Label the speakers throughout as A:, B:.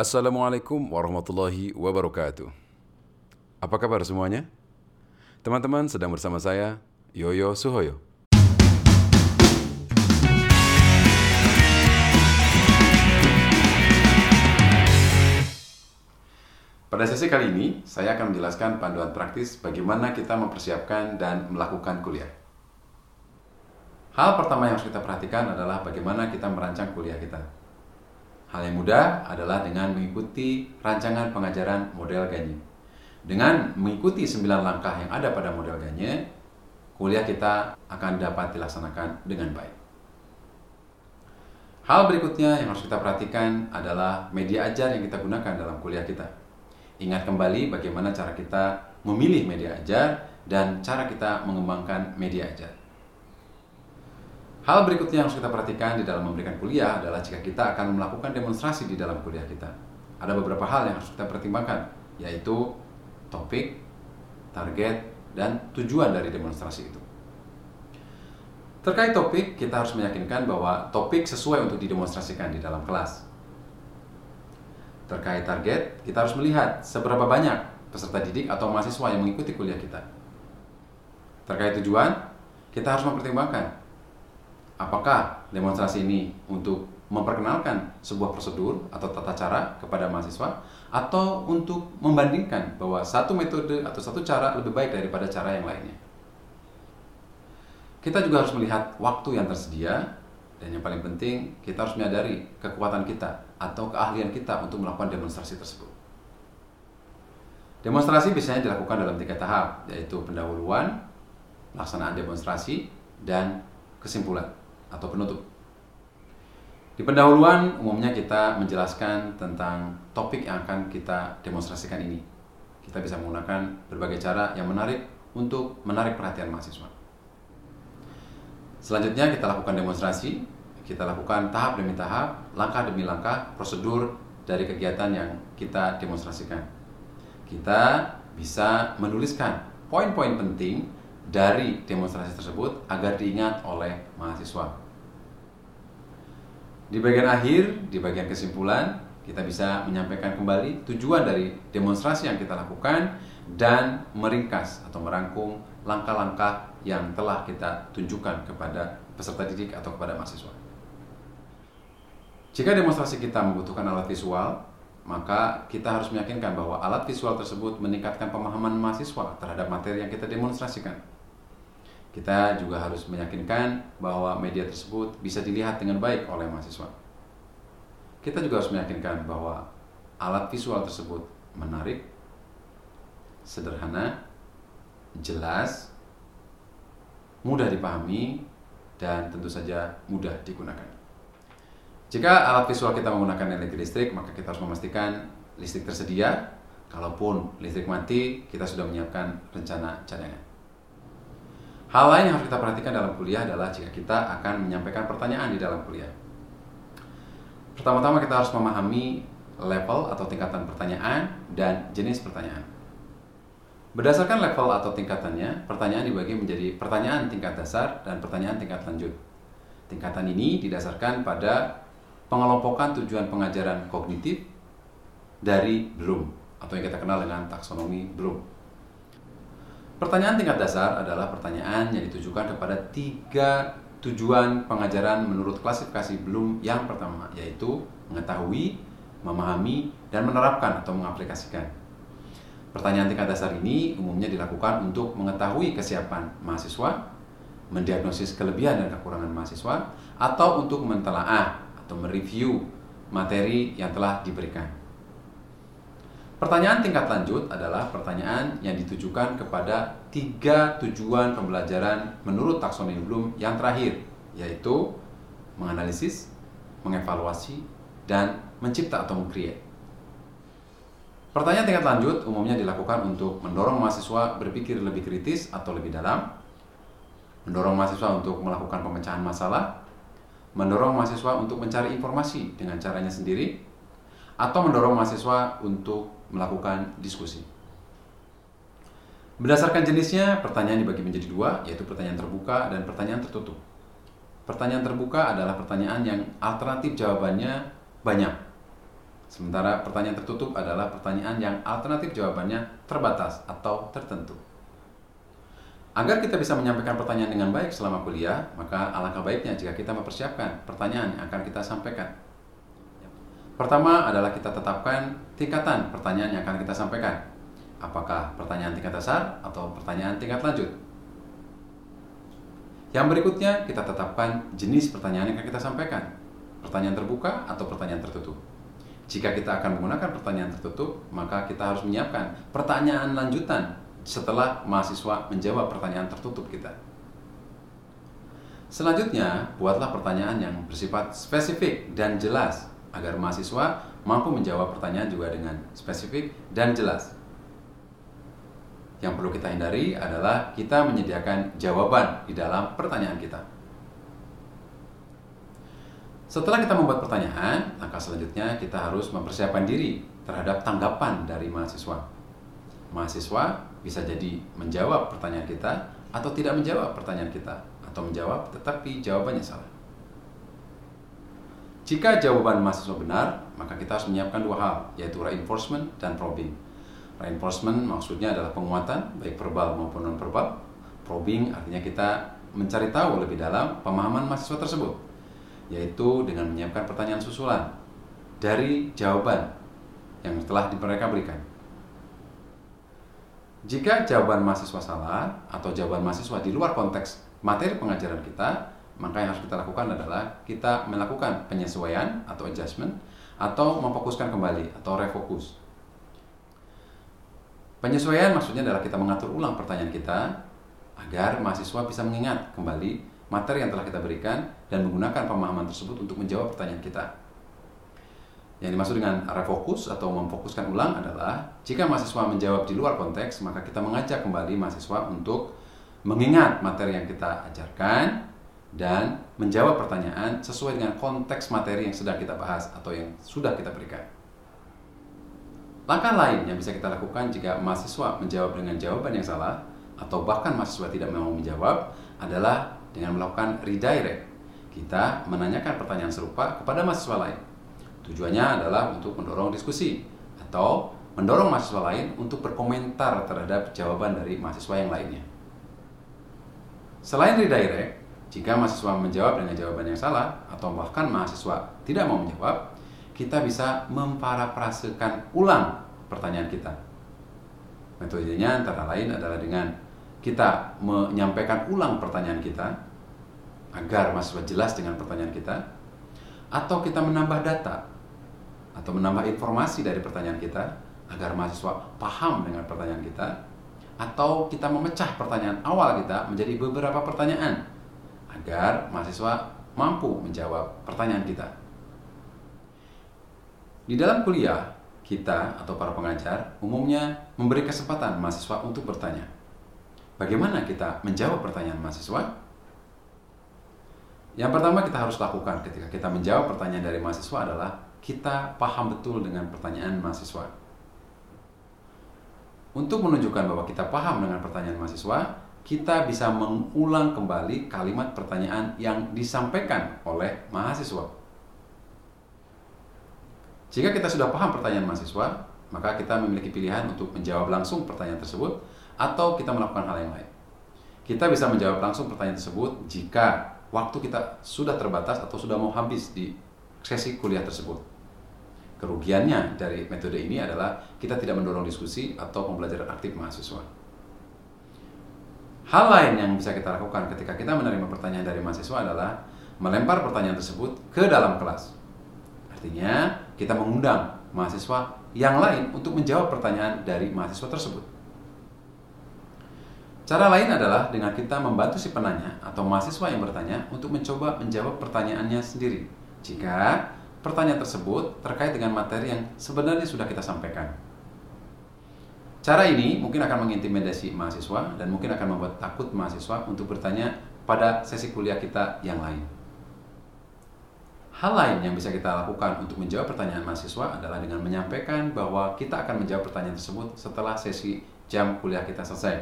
A: Assalamualaikum warahmatullahi wabarakatuh. Apa kabar semuanya? Teman-teman sedang bersama saya, Yoyo Suhoyo. Pada sesi kali ini, saya akan menjelaskan panduan praktis bagaimana kita mempersiapkan dan melakukan kuliah. Hal pertama yang harus kita perhatikan adalah bagaimana kita merancang kuliah kita. Hal yang mudah adalah dengan mengikuti rancangan pengajaran model Ganye. Dengan mengikuti 9 langkah yang ada pada model Ganye, kuliah kita akan dapat dilaksanakan dengan baik. Hal berikutnya yang harus kita perhatikan adalah media ajar yang kita gunakan dalam kuliah kita. Ingat kembali bagaimana cara kita memilih media ajar dan cara kita mengembangkan media ajar. Hal berikutnya yang harus kita perhatikan di dalam memberikan kuliah adalah jika kita akan melakukan demonstrasi di dalam kuliah kita. Ada beberapa hal yang harus kita pertimbangkan, yaitu topik, target, dan tujuan dari demonstrasi itu. Terkait topik, kita harus meyakinkan bahwa topik sesuai untuk didemonstrasikan di dalam kelas. Terkait target, kita harus melihat seberapa banyak peserta didik atau mahasiswa yang mengikuti kuliah kita. Terkait tujuan, kita harus mempertimbangkan apakah demonstrasi ini untuk memperkenalkan sebuah prosedur atau tata cara kepada mahasiswa atau untuk membandingkan bahwa satu metode atau satu cara lebih baik daripada cara yang lainnya. Kita juga harus melihat waktu yang tersedia dan yang paling penting, kita harus menyadari kekuatan kita atau keahlian kita untuk melakukan demonstrasi tersebut. Demonstrasi biasanya dilakukan dalam tiga tahap, yaitu pendahuluan, pelaksanaan demonstrasi, dan kesimpulan atau penutup. Di pendahuluan, umumnya kita menjelaskan tentang topik yang akan kita demonstrasikan ini. Kita bisa menggunakan berbagai cara yang menarik untuk menarik perhatian mahasiswa. Selanjutnya kita lakukan demonstrasi, kita lakukan tahap demi tahap, langkah demi langkah, prosedur dari kegiatan yang kita demonstrasikan. Kita bisa menuliskan poin-poin penting dari demonstrasi tersebut agar diingat oleh mahasiswa. Di bagian akhir, di bagian kesimpulan, kita bisa menyampaikan kembali tujuan dari demonstrasi yang kita lakukan dan meringkas atau merangkum langkah-langkah yang telah kita tunjukkan kepada peserta didik atau kepada mahasiswa. Jika demonstrasi kita membutuhkan alat visual, maka kita harus meyakinkan bahwa alat visual tersebut meningkatkan pemahaman mahasiswa terhadap materi yang kita demonstrasikan. Kita juga harus meyakinkan bahwa media tersebut bisa dilihat dengan baik oleh mahasiswa. Kita juga harus meyakinkan bahwa alat visual tersebut menarik, sederhana, jelas, mudah dipahami, dan tentu saja mudah digunakan. Jika alat visual kita menggunakan energi listrik, maka kita harus memastikan listrik tersedia. Kalaupun listrik mati, kita sudah menyiapkan rencana cadangan. Hal lain yang harus kita perhatikan dalam kuliah adalah jika kita akan menyampaikan pertanyaan di dalam kuliah. Pertama-tama kita harus memahami level atau tingkatan pertanyaan dan jenis pertanyaan. Berdasarkan level atau tingkatannya, pertanyaan dibagi menjadi pertanyaan tingkat dasar dan pertanyaan tingkat lanjut. Tingkatan ini didasarkan pada pengelompokan tujuan pengajaran kognitif dari Bloom atau yang kita kenal dengan taksonomi Bloom. Pertanyaan tingkat dasar adalah pertanyaan yang ditujukan kepada tiga tujuan pengajaran menurut klasifikasi Bloom yang pertama, yaitu mengetahui, memahami, dan menerapkan atau mengaplikasikan. Pertanyaan tingkat dasar ini umumnya dilakukan untuk mengetahui kesiapan mahasiswa, mendiagnosis kelebihan dan kekurangan mahasiswa, atau untuk mentelaah atau mereview materi yang telah diberikan. Pertanyaan tingkat lanjut adalah pertanyaan yang ditujukan kepada tiga tujuan pembelajaran menurut taksonomi Bloom yang terakhir, yaitu menganalisis, mengevaluasi, dan mencipta atau mengcreate. Pertanyaan tingkat lanjut umumnya dilakukan untuk mendorong mahasiswa berpikir lebih kritis atau lebih dalam, mendorong mahasiswa untuk melakukan pemecahan masalah, mendorong mahasiswa untuk mencari informasi dengan caranya sendiri, atau mendorong mahasiswa untuk melakukan diskusi. Berdasarkan jenisnya, pertanyaan dibagi menjadi dua, yaitu pertanyaan terbuka dan pertanyaan tertutup. Pertanyaan terbuka adalah pertanyaan yang alternatif jawabannya banyak Sementara pertanyaan tertutup adalah pertanyaan yang alternatif jawabannya terbatas atau tertentu. Agar kita bisa menyampaikan pertanyaan dengan baik selama kuliah, maka alangkah baiknya jika kita mempersiapkan pertanyaan yang akan kita sampaikan. Pertama adalah kita tetapkan tingkatan pertanyaan yang akan kita sampaikan. Apakah pertanyaan tingkat dasar atau pertanyaan tingkat lanjut? Yang berikutnya, kita tetapkan jenis pertanyaan yang akan kita sampaikan. Pertanyaan terbuka atau pertanyaan tertutup. Jika kita akan menggunakan pertanyaan tertutup, maka kita harus menyiapkan pertanyaan lanjutan setelah mahasiswa menjawab pertanyaan tertutup kita. Selanjutnya, buatlah pertanyaan yang bersifat spesifik dan jelas agar mahasiswa mampu menjawab pertanyaan juga dengan spesifik dan jelas. Yang perlu kita hindari adalah kita menyediakan jawaban di dalam pertanyaan kita. Setelah kita membuat pertanyaan, langkah selanjutnya kita harus mempersiapkan diri terhadap tanggapan dari mahasiswa. Mahasiswa bisa jadi menjawab pertanyaan kita atau tidak menjawab pertanyaan kita atau menjawab tetapi jawabannya salah. Jika jawaban mahasiswa benar, maka kita harus menyiapkan dua hal, yaitu reinforcement dan probing. Reinforcement maksudnya adalah penguatan, baik verbal maupun non-verbal. Probing artinya kita mencari tahu lebih dalam pemahaman mahasiswa tersebut yaitu dengan menyiapkan pertanyaan susulan dari jawaban yang telah mereka berikan. Jika jawaban mahasiswa salah atau jawaban mahasiswa di luar konteks materi pengajaran kita, maka yang harus kita lakukan adalah kita melakukan penyesuaian atau adjustment atau memfokuskan kembali atau refokus. Penyesuaian maksudnya adalah kita mengatur ulang pertanyaan kita agar mahasiswa bisa mengingat kembali materi yang telah kita berikan dan menggunakan pemahaman tersebut untuk menjawab pertanyaan kita. Yang dimaksud dengan refokus atau memfokuskan ulang adalah jika mahasiswa menjawab di luar konteks, maka kita mengajak kembali mahasiswa untuk mengingat materi yang kita ajarkan dan menjawab pertanyaan sesuai dengan konteks materi yang sedang kita bahas atau yang sudah kita berikan. Langkah lain yang bisa kita lakukan jika mahasiswa menjawab dengan jawaban yang salah atau bahkan mahasiswa tidak mau menjawab adalah dengan melakukan redirect. Kita menanyakan pertanyaan serupa kepada mahasiswa lain. Tujuannya adalah untuk mendorong diskusi atau mendorong mahasiswa lain untuk berkomentar terhadap jawaban dari mahasiswa yang lainnya. Selain redirect, jika mahasiswa menjawab dengan jawaban yang salah atau bahkan mahasiswa tidak mau menjawab, kita bisa memparafrasekan ulang pertanyaan kita. Metodenya antara lain adalah dengan kita menyampaikan ulang pertanyaan kita agar mahasiswa jelas dengan pertanyaan kita atau kita menambah data atau menambah informasi dari pertanyaan kita agar mahasiswa paham dengan pertanyaan kita atau kita memecah pertanyaan awal kita menjadi beberapa pertanyaan agar mahasiswa mampu menjawab pertanyaan kita. Di dalam kuliah, kita atau para pengajar umumnya memberi kesempatan mahasiswa untuk bertanya. Bagaimana kita menjawab pertanyaan mahasiswa? Yang pertama kita harus lakukan ketika kita menjawab pertanyaan dari mahasiswa adalah kita paham betul dengan pertanyaan mahasiswa. Untuk menunjukkan bahwa kita paham dengan pertanyaan mahasiswa, kita bisa mengulang kembali kalimat pertanyaan yang disampaikan oleh mahasiswa. Jika kita sudah paham pertanyaan mahasiswa, maka kita memiliki pilihan untuk menjawab langsung pertanyaan tersebut atau kita melakukan hal yang lain. Kita bisa menjawab langsung pertanyaan tersebut jika waktu kita sudah terbatas atau sudah mau habis di sesi kuliah tersebut. Kerugiannya dari metode ini adalah kita tidak mendorong diskusi atau pembelajaran aktif mahasiswa. Hal lain yang bisa kita lakukan ketika kita menerima pertanyaan dari mahasiswa adalah melempar pertanyaan tersebut ke dalam kelas. Artinya, kita mengundang mahasiswa yang lain untuk menjawab pertanyaan dari mahasiswa tersebut. Cara lain adalah dengan kita membantu si penanya atau mahasiswa yang bertanya untuk mencoba menjawab pertanyaannya sendiri. Jika pertanyaan tersebut terkait dengan materi yang sebenarnya sudah kita sampaikan. Cara ini mungkin akan mengintimidasi mahasiswa dan mungkin akan membuat takut mahasiswa untuk bertanya pada sesi kuliah kita yang lain. Hal lain yang bisa kita lakukan untuk menjawab pertanyaan mahasiswa adalah dengan menyampaikan bahwa kita akan menjawab pertanyaan tersebut setelah sesi jam kuliah kita selesai.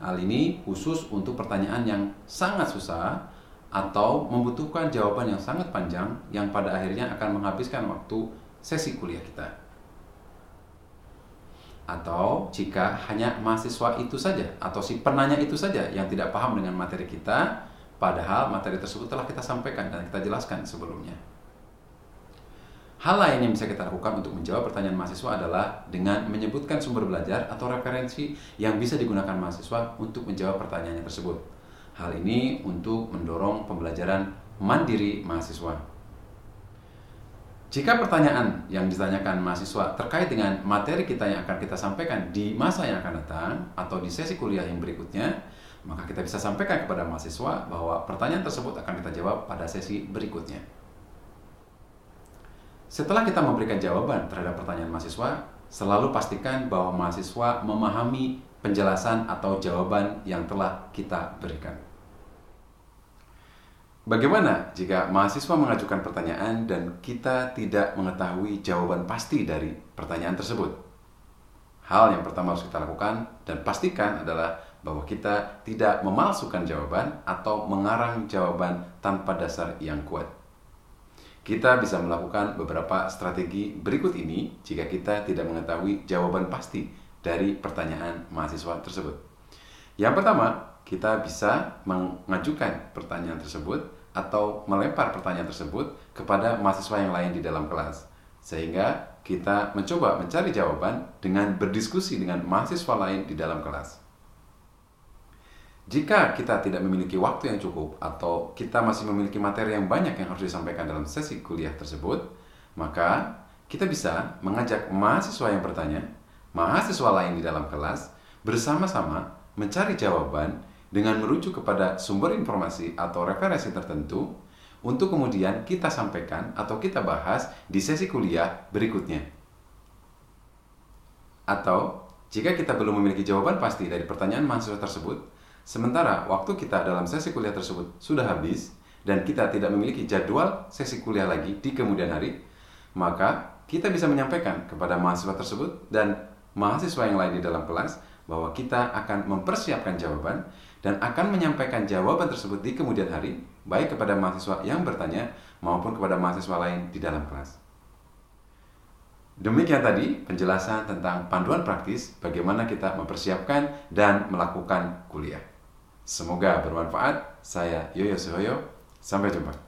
A: Hal ini khusus untuk pertanyaan yang sangat susah atau membutuhkan jawaban yang sangat panjang yang pada akhirnya akan menghabiskan waktu sesi kuliah kita. Atau jika hanya mahasiswa itu saja atau si penanya itu saja yang tidak paham dengan materi kita, padahal materi tersebut telah kita sampaikan dan kita jelaskan sebelumnya. Hal lain yang bisa kita lakukan untuk menjawab pertanyaan mahasiswa adalah dengan menyebutkan sumber belajar atau referensi yang bisa digunakan mahasiswa untuk menjawab pertanyaannya tersebut. Hal ini untuk mendorong pembelajaran mandiri mahasiswa. Jika pertanyaan yang ditanyakan mahasiswa terkait dengan materi kita yang akan kita sampaikan di masa yang akan datang atau di sesi kuliah yang berikutnya, maka kita bisa sampaikan kepada mahasiswa bahwa pertanyaan tersebut akan kita jawab pada sesi berikutnya. Setelah kita memberikan jawaban terhadap pertanyaan mahasiswa, selalu pastikan bahwa mahasiswa memahami penjelasan atau jawaban yang telah kita berikan. Bagaimana jika mahasiswa mengajukan pertanyaan dan kita tidak mengetahui jawaban pasti dari pertanyaan tersebut? Hal yang pertama harus kita lakukan dan pastikan adalah bahwa kita tidak memalsukan jawaban atau mengarang jawaban tanpa dasar yang kuat. Kita bisa melakukan beberapa strategi berikut ini jika kita tidak mengetahui jawaban pasti dari pertanyaan mahasiswa tersebut. Yang pertama, kita bisa mengajukan pertanyaan tersebut atau melempar pertanyaan tersebut kepada mahasiswa yang lain di dalam kelas. Sehingga kita mencoba mencari jawaban dengan berdiskusi dengan mahasiswa lain di dalam kelas. Jika kita tidak memiliki waktu yang cukup atau kita masih memiliki materi yang banyak yang harus disampaikan dalam sesi kuliah tersebut, maka kita bisa mengajak mahasiswa yang bertanya, mahasiswa lain di dalam kelas, bersama-sama mencari jawaban dengan merujuk kepada sumber informasi atau referensi tertentu untuk kemudian kita sampaikan atau kita bahas di sesi kuliah berikutnya. Atau jika kita belum memiliki jawaban pasti dari pertanyaan mahasiswa tersebut, Sementara waktu kita dalam sesi kuliah tersebut sudah habis dan kita tidak memiliki jadwal sesi kuliah lagi di kemudian hari, maka kita bisa menyampaikan kepada mahasiswa tersebut dan mahasiswa yang lain di dalam kelas bahwa kita akan mempersiapkan jawaban dan akan menyampaikan jawaban tersebut di kemudian hari, baik kepada mahasiswa yang bertanya maupun kepada mahasiswa lain di dalam kelas. Demikian tadi penjelasan tentang panduan praktis bagaimana kita mempersiapkan dan melakukan kuliah. Semoga bermanfaat. Saya Yoyo Suhoyo. Sampai jumpa.